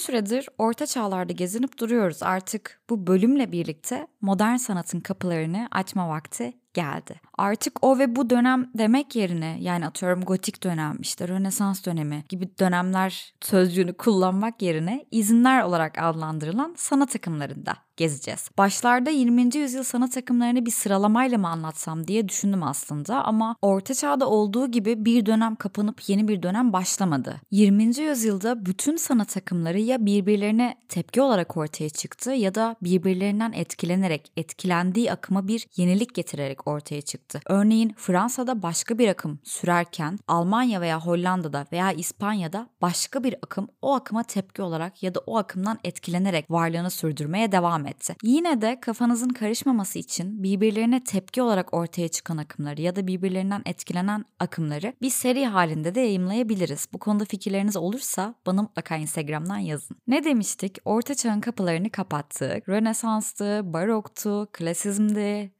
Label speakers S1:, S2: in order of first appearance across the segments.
S1: Süredir orta çağlarda gezinip duruyoruz. Artık bu bölümle birlikte modern sanatın kapılarını açma vakti geldi. Artık o ve bu dönem demek yerine yani atıyorum gotik dönem, işte Rönesans dönemi gibi dönemler sözcüğünü kullanmak yerine izinler olarak adlandırılan sanat akımlarında gezeceğiz. Başlarda 20. yüzyıl sanat akımlarını bir sıralamayla mı anlatsam diye düşündüm aslında ama Orta Çağ'da olduğu gibi bir dönem kapanıp yeni bir dönem başlamadı. 20. yüzyılda bütün sanat akımları ya birbirlerine tepki olarak ortaya çıktı ya da birbirlerinden etkilenerek, etkilendiği akıma bir yenilik getirerek ortaya çıktı. Örneğin Fransa'da başka bir akım sürerken Almanya veya Hollanda'da veya İspanya'da başka bir akım o akıma tepki olarak ya da o akımdan etkilenerek varlığını sürdürmeye devam etti. Yine de kafanızın karışmaması için birbirlerine tepki olarak ortaya çıkan akımları ya da birbirlerinden etkilenen akımları bir seri halinde de yayımlayabiliriz. Bu konuda fikirleriniz olursa bana mutlaka Instagram'dan yazın. Ne demiştik? Orta çağın kapılarını kapattık. Rönesanstı, baroktu, klasizmdi,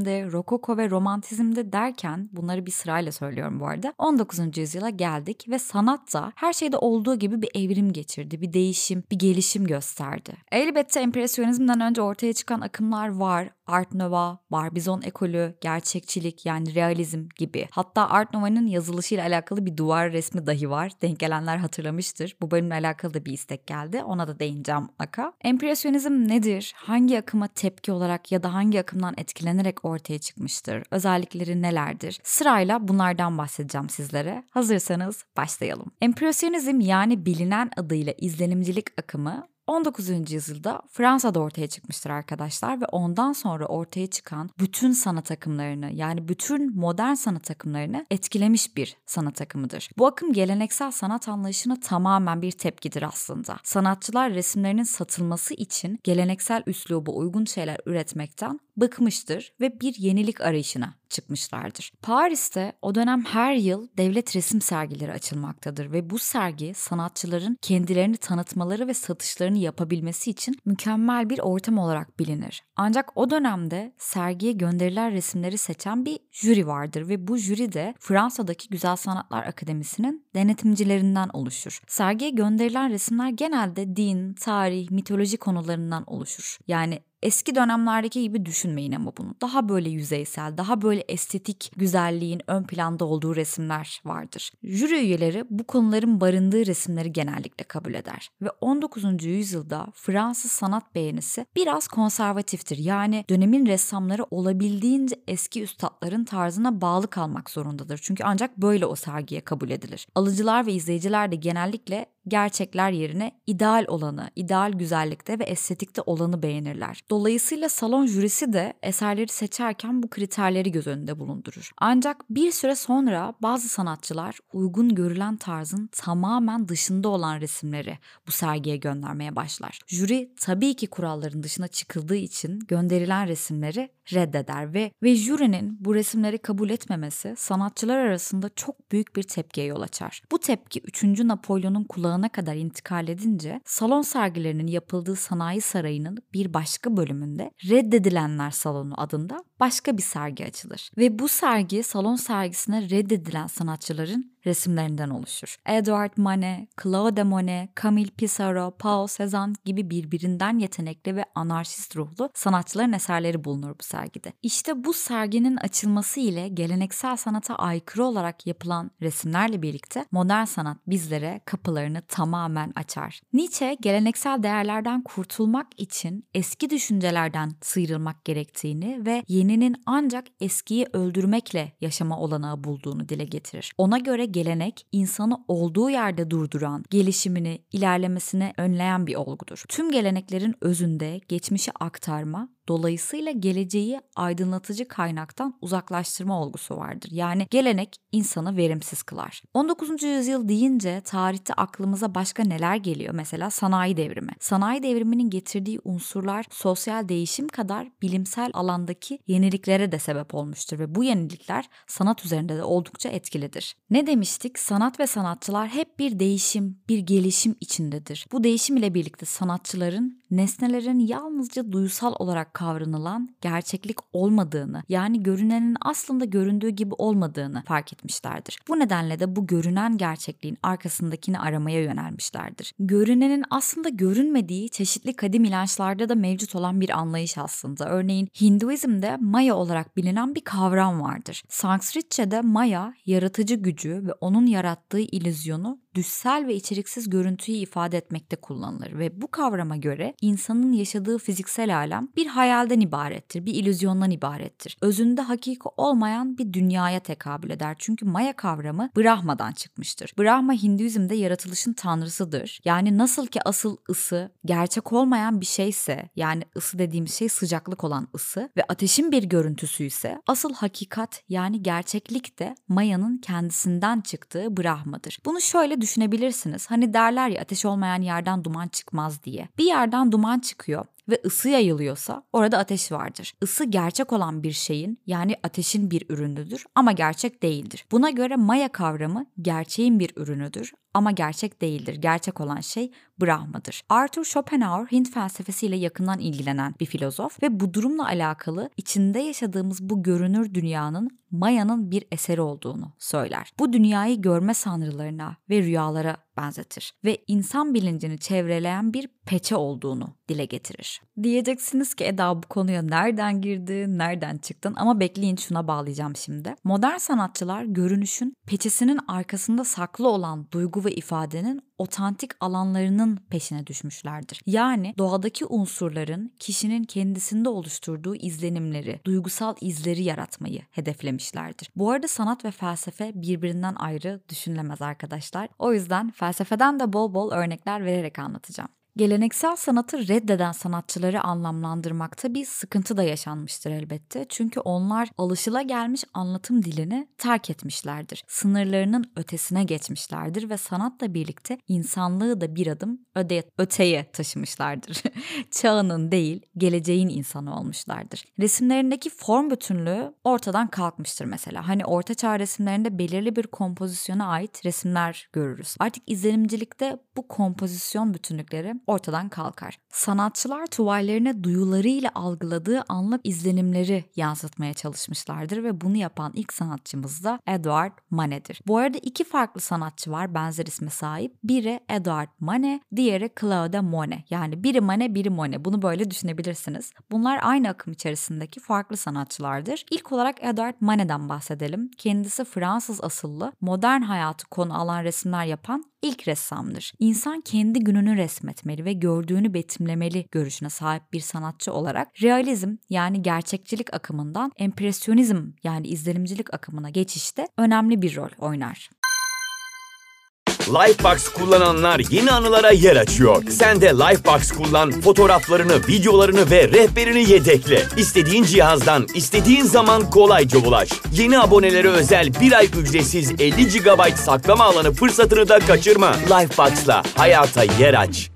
S1: neoklasizmde, rokoko ve romantizmde derken bunları bir sırayla söylüyorum bu arada. 19. yüzyıla geldik ve sanat da her şeyde olduğu gibi bir evrim geçirdi, bir değişim, bir gelişim gösterdi. Elbette empresyonizmden önce ortaya çıkan akımlar var. Art Nouveau, Barbizon ekolü, gerçekçilik yani realizm gibi. Hatta Art Nouveau'nun yazılışıyla alakalı bir duvar resmi dahi var. Denk gelenler hatırlamıştır. Bu bölümle alakalı da bir istek geldi. Ona da değineceğim mutlaka. Empresyonizm nedir? Hangi akıma tepki olarak ya da hangi akımdan etkilenerek ortaya çıkmıştır? Özellikleri nelerdir? Sırayla bunlardan bahsedeceğim sizlere. Hazırsanız başlayalım. Empresyonizm yani bilinen adıyla izlenimcilik akımı 19. yüzyılda Fransa'da ortaya çıkmıştır arkadaşlar ve ondan sonra ortaya çıkan bütün sanat akımlarını yani bütün modern sanat akımlarını etkilemiş bir sanat akımıdır. Bu akım geleneksel sanat anlayışına tamamen bir tepkidir aslında. Sanatçılar resimlerinin satılması için geleneksel üsluba uygun şeyler üretmekten bıkmıştır ve bir yenilik arayışına çıkmışlardır. Paris'te o dönem her yıl devlet resim sergileri açılmaktadır ve bu sergi sanatçıların kendilerini tanıtmaları ve satışlarını yapabilmesi için mükemmel bir ortam olarak bilinir. Ancak o dönemde sergiye gönderilen resimleri seçen bir jüri vardır ve bu jüri de Fransa'daki Güzel Sanatlar Akademisi'nin denetimcilerinden oluşur. Sergiye gönderilen resimler genelde din, tarih, mitoloji konularından oluşur. Yani Eski dönemlerdeki gibi düşünmeyin ama bunu. Daha böyle yüzeysel, daha böyle estetik güzelliğin ön planda olduğu resimler vardır. Jüri üyeleri bu konuların barındığı resimleri genellikle kabul eder. Ve 19. yüzyılda Fransız sanat beğenisi biraz konservatiftir. Yani dönemin ressamları olabildiğince eski üstadların tarzına bağlı kalmak zorundadır. Çünkü ancak böyle o sergiye kabul edilir. Alıcılar ve izleyiciler de genellikle gerçekler yerine ideal olanı, ideal güzellikte ve estetikte olanı beğenirler. Dolayısıyla salon jürisi de eserleri seçerken bu kriterleri göz önünde bulundurur. Ancak bir süre sonra bazı sanatçılar uygun görülen tarzın tamamen dışında olan resimleri bu sergiye göndermeye başlar. Jüri tabii ki kuralların dışına çıkıldığı için gönderilen resimleri reddeder ve ve jürinin bu resimleri kabul etmemesi sanatçılar arasında çok büyük bir tepkiye yol açar. Bu tepki 3. Napolyon'un kulağına kadar intikal edince salon sergilerinin yapıldığı sanayi sarayının bir başka bölümünde Reddedilenler Salonu adında başka bir sergi açılır. Ve bu sergi salon sergisine reddedilen sanatçıların resimlerinden oluşur. Edward Manet, Claude Monet, Camille Pissarro, Paul Cézanne gibi birbirinden yetenekli ve anarşist ruhlu sanatçıların eserleri bulunur bu sergide. İşte bu serginin açılması ile geleneksel sanata aykırı olarak yapılan resimlerle birlikte modern sanat bizlere kapılarını tamamen açar. Nietzsche geleneksel değerlerden kurtulmak için eski düşüncelerden sıyrılmak gerektiğini ve yeninin ancak eskiyi öldürmekle yaşama olanağı bulduğunu dile getirir. Ona göre gelenek insanı olduğu yerde durduran, gelişimini, ilerlemesini önleyen bir olgudur. Tüm geleneklerin özünde geçmişi aktarma, dolayısıyla geleceği aydınlatıcı kaynaktan uzaklaştırma olgusu vardır. Yani gelenek insanı verimsiz kılar. 19. yüzyıl deyince tarihte aklımıza başka neler geliyor? Mesela sanayi devrimi. Sanayi devriminin getirdiği unsurlar sosyal değişim kadar bilimsel alandaki yeniliklere de sebep olmuştur ve bu yenilikler sanat üzerinde de oldukça etkilidir. Ne demiştik? Sanat ve sanatçılar hep bir değişim, bir gelişim içindedir. Bu değişim ile birlikte sanatçıların nesnelerin yalnızca duysal olarak kavranılan gerçeklik olmadığını, yani görünenin aslında göründüğü gibi olmadığını fark etmişlerdir. Bu nedenle de bu görünen gerçekliğin arkasındakini aramaya yönelmişlerdir. Görünenin aslında görünmediği çeşitli kadim inançlarda da mevcut olan bir anlayış aslında. Örneğin Hinduizm'de Maya olarak bilinen bir kavram vardır. Sanskritçe'de Maya yaratıcı gücü ve onun yarattığı ilüzyonu düşsel ve içeriksiz görüntüyü ifade etmekte kullanılır ve bu kavrama göre insanın yaşadığı fiziksel alem bir hayalden ibarettir, bir ilüzyondan ibarettir. Özünde hakiki olmayan bir dünyaya tekabül eder. Çünkü Maya kavramı Brahma'dan çıkmıştır. Brahma Hinduizm'de yaratılışın tanrısıdır. Yani nasıl ki asıl ısı gerçek olmayan bir şeyse, yani ısı dediğimiz şey sıcaklık olan ısı ve ateşin bir görüntüsü ise asıl hakikat yani gerçeklik de Maya'nın kendisinden çıktığı Brahma'dır. Bunu şöyle düşünebilirsiniz. Hani derler ya ateş olmayan yerden duman çıkmaz diye. Bir yerden duman çıkıyor ve ısı yayılıyorsa orada ateş vardır. Isı gerçek olan bir şeyin yani ateşin bir ürünüdür ama gerçek değildir. Buna göre Maya kavramı gerçeğin bir ürünüdür ama gerçek değildir. Gerçek olan şey Brahma'dır. Arthur Schopenhauer Hint felsefesiyle yakından ilgilenen bir filozof ve bu durumla alakalı içinde yaşadığımız bu görünür dünyanın Maya'nın bir eseri olduğunu söyler. Bu dünyayı görme sanrılarına ve rüyalara benzetir ve insan bilincini çevreleyen bir peçe olduğunu dile getirir. Diyeceksiniz ki Eda bu konuya nereden girdi, nereden çıktın ama bekleyin şuna bağlayacağım şimdi. Modern sanatçılar görünüşün peçesinin arkasında saklı olan duygu ve ifadenin otantik alanlarının peşine düşmüşlerdir. Yani doğadaki unsurların kişinin kendisinde oluşturduğu izlenimleri, duygusal izleri yaratmayı hedeflemişlerdir. Bu arada sanat ve felsefe birbirinden ayrı düşünülemez arkadaşlar. O yüzden felsefeden de bol bol örnekler vererek anlatacağım. Geleneksel sanatı reddeden sanatçıları anlamlandırmakta bir sıkıntı da yaşanmıştır elbette. Çünkü onlar alışıla gelmiş anlatım dilini terk etmişlerdir. Sınırlarının ötesine geçmişlerdir ve sanatla birlikte insanlığı da bir adım öde, öteye taşımışlardır. Çağının değil, geleceğin insanı olmuşlardır. Resimlerindeki form bütünlüğü ortadan kalkmıştır mesela. Hani orta çağ resimlerinde belirli bir kompozisyona ait resimler görürüz. Artık izlenimcilikte bu kompozisyon bütünlükleri ortadan kalkar. Sanatçılar tuvallerine duyularıyla algıladığı anlık izlenimleri yansıtmaya çalışmışlardır ve bunu yapan ilk sanatçımız da Edward Manet'dir. Bu arada iki farklı sanatçı var benzer isme sahip. Biri Edward Manet, diğeri Claude Monet. Yani biri Manet, biri Monet. Bunu böyle düşünebilirsiniz. Bunlar aynı akım içerisindeki farklı sanatçılardır. İlk olarak Edward Manet'den bahsedelim. Kendisi Fransız asıllı, modern hayatı konu alan resimler yapan ilk ressamdır. İnsan kendi gününü resmetmeli ve gördüğünü betimlemeli görüşüne sahip bir sanatçı olarak realizm yani gerçekçilik akımından empresyonizm yani izlenimcilik akımına geçişte önemli bir rol oynar.
S2: Lifebox kullananlar yeni anılara yer açıyor. Sen de Lifebox kullan, fotoğraflarını, videolarını ve rehberini yedekle. İstediğin cihazdan, istediğin zaman kolayca ulaş. Yeni abonelere özel bir ay ücretsiz 50 GB saklama alanı fırsatını da kaçırma. Lifebox'la hayata yer aç.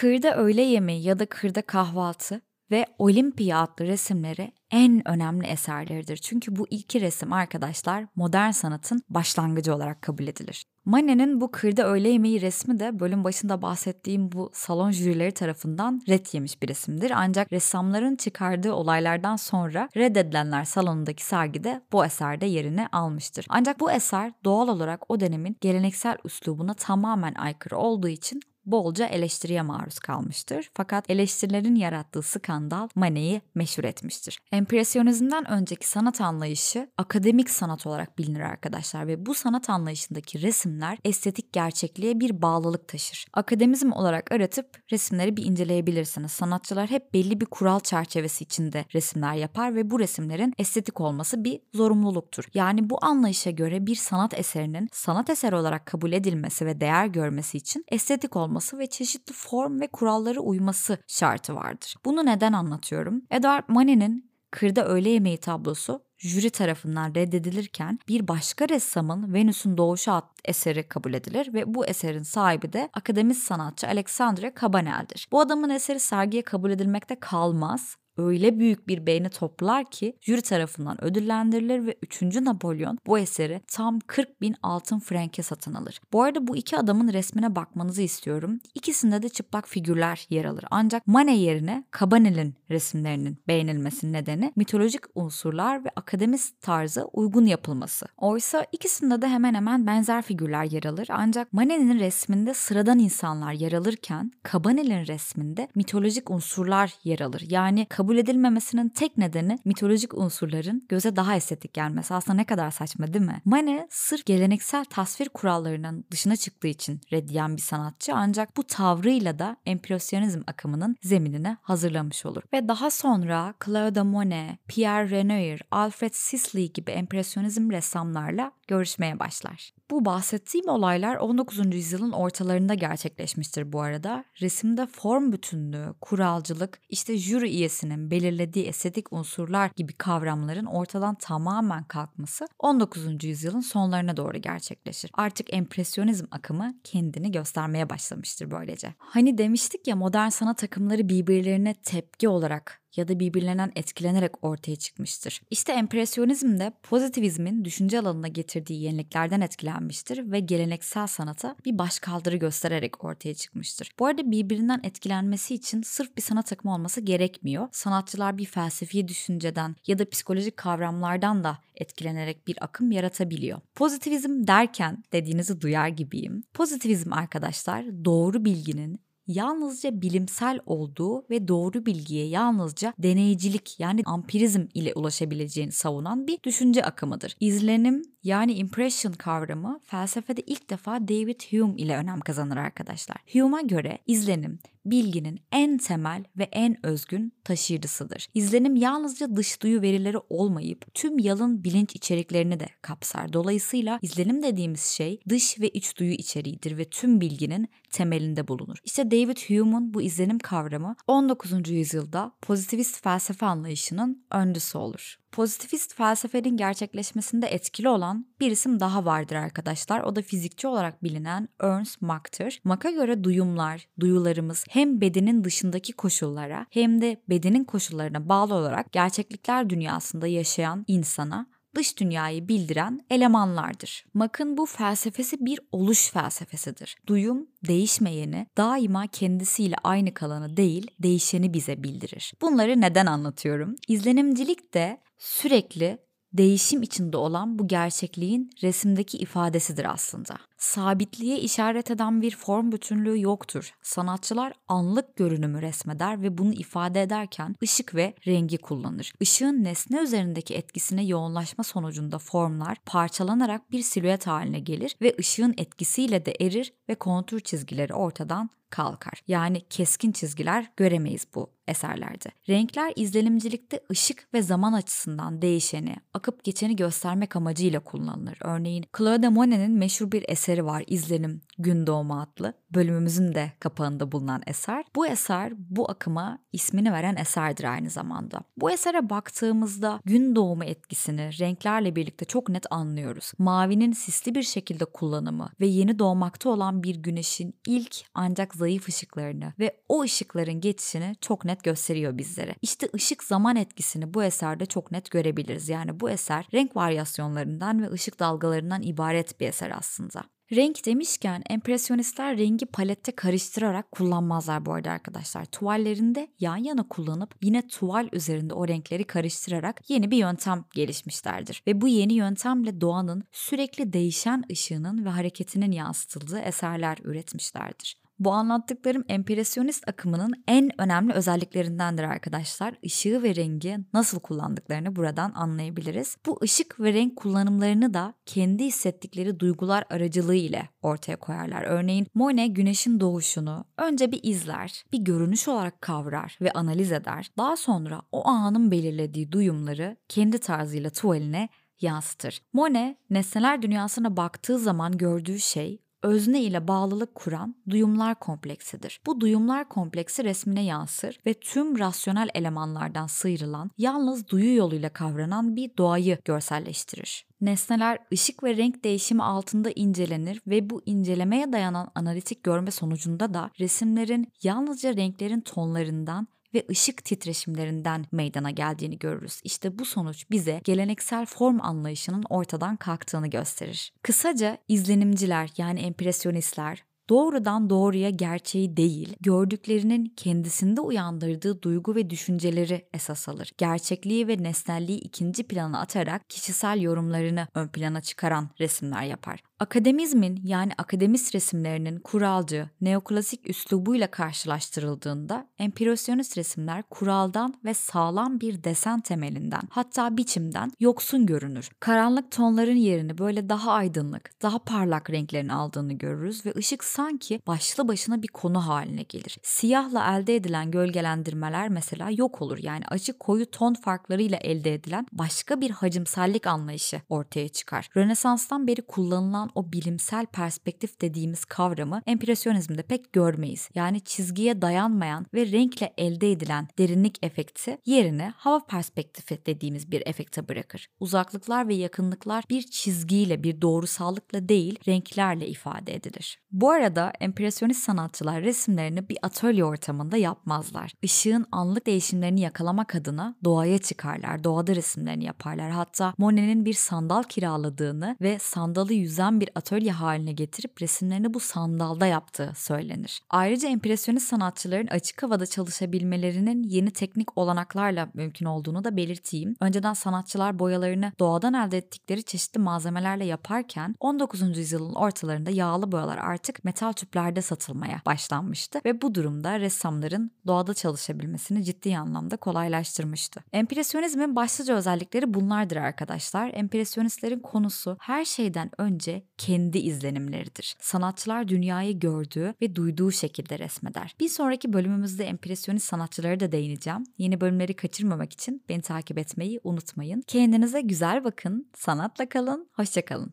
S1: Kırda öğle yemeği ya da kırda kahvaltı ve Olimpiya adlı resimleri en önemli eserleridir. Çünkü bu iki resim arkadaşlar modern sanatın başlangıcı olarak kabul edilir. Manet'in bu kırda öğle yemeği resmi de bölüm başında bahsettiğim bu salon jürileri tarafından red yemiş bir resimdir. Ancak ressamların çıkardığı olaylardan sonra reddedilenler salonundaki sergide bu eserde yerini almıştır. Ancak bu eser doğal olarak o dönemin geleneksel üslubuna tamamen aykırı olduğu için bolca eleştiriye maruz kalmıştır. Fakat eleştirilerin yarattığı skandal Manet'i meşhur etmiştir. Empresyonizmden önceki sanat anlayışı akademik sanat olarak bilinir arkadaşlar ve bu sanat anlayışındaki resimler estetik gerçekliğe bir bağlılık taşır. Akademizm olarak aratıp resimleri bir inceleyebilirsiniz. Sanatçılar hep belli bir kural çerçevesi içinde resimler yapar ve bu resimlerin estetik olması bir zorunluluktur. Yani bu anlayışa göre bir sanat eserinin sanat eseri olarak kabul edilmesi ve değer görmesi için estetik olması olması ve çeşitli form ve kurallara uyması şartı vardır. Bunu neden anlatıyorum? Edward Monet'in Kırda Öğle Yemeği tablosu jüri tarafından reddedilirken bir başka ressamın Venüs'ün Doğuşu adlı eseri kabul edilir ve bu eserin sahibi de akademist sanatçı Alexandre Cabanel'dir. Bu adamın eseri sergiye kabul edilmekte kalmaz öyle büyük bir beğeni toplar ki jüri tarafından ödüllendirilir ve 3. Napolyon bu eseri tam 40 bin altın franke satın alır. Bu arada bu iki adamın resmine bakmanızı istiyorum. İkisinde de çıplak figürler yer alır. Ancak Manet yerine Cabanel'in resimlerinin beğenilmesinin nedeni mitolojik unsurlar ve akademist tarzı uygun yapılması. Oysa ikisinde de hemen hemen benzer figürler yer alır. Ancak Manet'in resminde sıradan insanlar yer alırken Cabanel'in resminde mitolojik unsurlar yer alır. Yani kabul kabul edilmemesinin tek nedeni mitolojik unsurların göze daha estetik gelmesi. Aslında ne kadar saçma değil mi? Manet sırf geleneksel tasvir kurallarının dışına çıktığı için reddiyen bir sanatçı ancak bu tavrıyla da empresyonizm akımının zeminini hazırlamış olur. Ve daha sonra Claude Monet, Pierre Renoir, Alfred Sisley gibi empresyonizm ressamlarla görüşmeye başlar. Bu bahsettiğim olaylar 19. yüzyılın ortalarında gerçekleşmiştir bu arada. Resimde form bütünlüğü, kuralcılık, işte jüri üyesinin belirlediği estetik unsurlar gibi kavramların ortadan tamamen kalkması 19. yüzyılın sonlarına doğru gerçekleşir. Artık empresyonizm akımı kendini göstermeye başlamıştır böylece. Hani demiştik ya modern sanat akımları birbirlerine tepki olarak ya da birbirlerinden etkilenerek ortaya çıkmıştır. İşte empresyonizm de pozitivizmin düşünce alanına getirdiği yeniliklerden etkilenmiştir ve geleneksel sanata bir başkaldırı göstererek ortaya çıkmıştır. Bu arada birbirinden etkilenmesi için sırf bir sanat akımı olması gerekmiyor. Sanatçılar bir felsefi düşünceden ya da psikolojik kavramlardan da etkilenerek bir akım yaratabiliyor. Pozitivizm derken dediğinizi duyar gibiyim. Pozitivizm arkadaşlar doğru bilginin yalnızca bilimsel olduğu ve doğru bilgiye yalnızca deneycilik yani ampirizm ile ulaşabileceğini savunan bir düşünce akımıdır. İzlenim yani impression kavramı felsefede ilk defa David Hume ile önem kazanır arkadaşlar. Hume'a göre izlenim bilginin en temel ve en özgün taşıyıcısıdır. İzlenim yalnızca dış duyu verileri olmayıp tüm yalın bilinç içeriklerini de kapsar. Dolayısıyla izlenim dediğimiz şey dış ve iç duyu içeriğidir ve tüm bilginin temelinde bulunur. İşte David Hume'un bu izlenim kavramı 19. yüzyılda pozitivist felsefe anlayışının öncüsü olur. Pozitivist felsefenin gerçekleşmesinde etkili olan bir isim daha vardır arkadaşlar. O da fizikçi olarak bilinen Ernst Mach'tır. Mach'a göre duyumlar, duyularımız hem bedenin dışındaki koşullara hem de bedenin koşullarına bağlı olarak gerçeklikler dünyasında yaşayan insana dış dünyayı bildiren elemanlardır. Mach'ın bu felsefesi bir oluş felsefesidir. Duyum değişmeyeni, daima kendisiyle aynı kalanı değil, değişeni bize bildirir. Bunları neden anlatıyorum? İzlenimcilik de sürekli değişim içinde olan bu gerçekliğin resimdeki ifadesidir aslında. Sabitliğe işaret eden bir form bütünlüğü yoktur. Sanatçılar anlık görünümü resmeder ve bunu ifade ederken ışık ve rengi kullanır. Işığın nesne üzerindeki etkisine yoğunlaşma sonucunda formlar parçalanarak bir silüet haline gelir ve ışığın etkisiyle de erir ve kontur çizgileri ortadan kalkar. Yani keskin çizgiler göremeyiz bu eserlerde. Renkler izlenimcilikte ışık ve zaman açısından değişeni, akıp geçeni göstermek amacıyla kullanılır. Örneğin Claude Monet'in meşhur bir eseri var İzlenim Gün Doğumu adlı. Bölümümüzün de kapağında bulunan eser. Bu eser bu akıma ismini veren eserdir aynı zamanda. Bu esere baktığımızda gün doğumu etkisini renklerle birlikte çok net anlıyoruz. Mavinin sisli bir şekilde kullanımı ve yeni doğmakta olan bir güneşin ilk ancak zayıf ışıklarını ve o ışıkların geçişini çok net gösteriyor bizlere. İşte ışık zaman etkisini bu eserde çok net görebiliriz. Yani bu eser renk varyasyonlarından ve ışık dalgalarından ibaret bir eser aslında. Renk demişken empresyonistler rengi palette karıştırarak kullanmazlar bu arada arkadaşlar. Tuvallerinde yan yana kullanıp yine tuval üzerinde o renkleri karıştırarak yeni bir yöntem gelişmişlerdir. Ve bu yeni yöntemle doğanın sürekli değişen ışığının ve hareketinin yansıtıldığı eserler üretmişlerdir. Bu anlattıklarım empresyonist akımının en önemli özelliklerindendir arkadaşlar. Işığı ve rengi nasıl kullandıklarını buradan anlayabiliriz. Bu ışık ve renk kullanımlarını da kendi hissettikleri duygular aracılığı ile ortaya koyarlar. Örneğin Monet güneşin doğuşunu önce bir izler, bir görünüş olarak kavrar ve analiz eder. Daha sonra o anın belirlediği duyumları kendi tarzıyla tuvaline yansıtır. Monet nesneler dünyasına baktığı zaman gördüğü şey özne ile bağlılık kuran duyumlar kompleksidir. Bu duyumlar kompleksi resmine yansır ve tüm rasyonel elemanlardan sıyrılan, yalnız duyu yoluyla kavranan bir doğayı görselleştirir. Nesneler ışık ve renk değişimi altında incelenir ve bu incelemeye dayanan analitik görme sonucunda da resimlerin yalnızca renklerin tonlarından ve ışık titreşimlerinden meydana geldiğini görürüz. İşte bu sonuç bize geleneksel form anlayışının ortadan kalktığını gösterir. Kısaca izlenimciler yani empresyonistler doğrudan doğruya gerçeği değil, gördüklerinin kendisinde uyandırdığı duygu ve düşünceleri esas alır. Gerçekliği ve nesnelliği ikinci plana atarak kişisel yorumlarını ön plana çıkaran resimler yapar. Akademizmin yani akademist resimlerinin kuralcı, neoklasik üslubuyla karşılaştırıldığında empirosyonist resimler kuraldan ve sağlam bir desen temelinden hatta biçimden yoksun görünür. Karanlık tonların yerini böyle daha aydınlık, daha parlak renklerin aldığını görürüz ve ışık sanki başlı başına bir konu haline gelir. Siyahla elde edilen gölgelendirmeler mesela yok olur. Yani açık koyu ton farklarıyla elde edilen başka bir hacimsellik anlayışı ortaya çıkar. Rönesans'tan beri kullanılan o bilimsel perspektif dediğimiz kavramı empresyonizmde pek görmeyiz. Yani çizgiye dayanmayan ve renkle elde edilen derinlik efekti yerine hava perspektifi dediğimiz bir efekte bırakır. Uzaklıklar ve yakınlıklar bir çizgiyle, bir doğrusallıkla değil, renklerle ifade edilir. Bu arada empresyonist sanatçılar resimlerini bir atölye ortamında yapmazlar. Işığın anlık değişimlerini yakalamak adına doğaya çıkarlar, doğada resimlerini yaparlar. Hatta Monet'in bir sandal kiraladığını ve sandalı yüzen bir atölye haline getirip resimlerini bu sandalda yaptığı söylenir. Ayrıca empresyonist sanatçıların açık havada çalışabilmelerinin yeni teknik olanaklarla mümkün olduğunu da belirteyim. Önceden sanatçılar boyalarını doğadan elde ettikleri çeşitli malzemelerle yaparken 19. yüzyılın ortalarında yağlı boyalar artık metal tüplerde satılmaya başlanmıştı ve bu durumda ressamların doğada çalışabilmesini ciddi anlamda kolaylaştırmıştı. Empresyonizmin başlıca özellikleri bunlardır arkadaşlar. Empresyonistlerin konusu her şeyden önce kendi izlenimleridir. Sanatçılar dünyayı gördüğü ve duyduğu şekilde resmeder. Bir sonraki bölümümüzde empresyonist sanatçılara da değineceğim. Yeni bölümleri kaçırmamak için beni takip etmeyi unutmayın. Kendinize güzel bakın, sanatla kalın, hoşçakalın.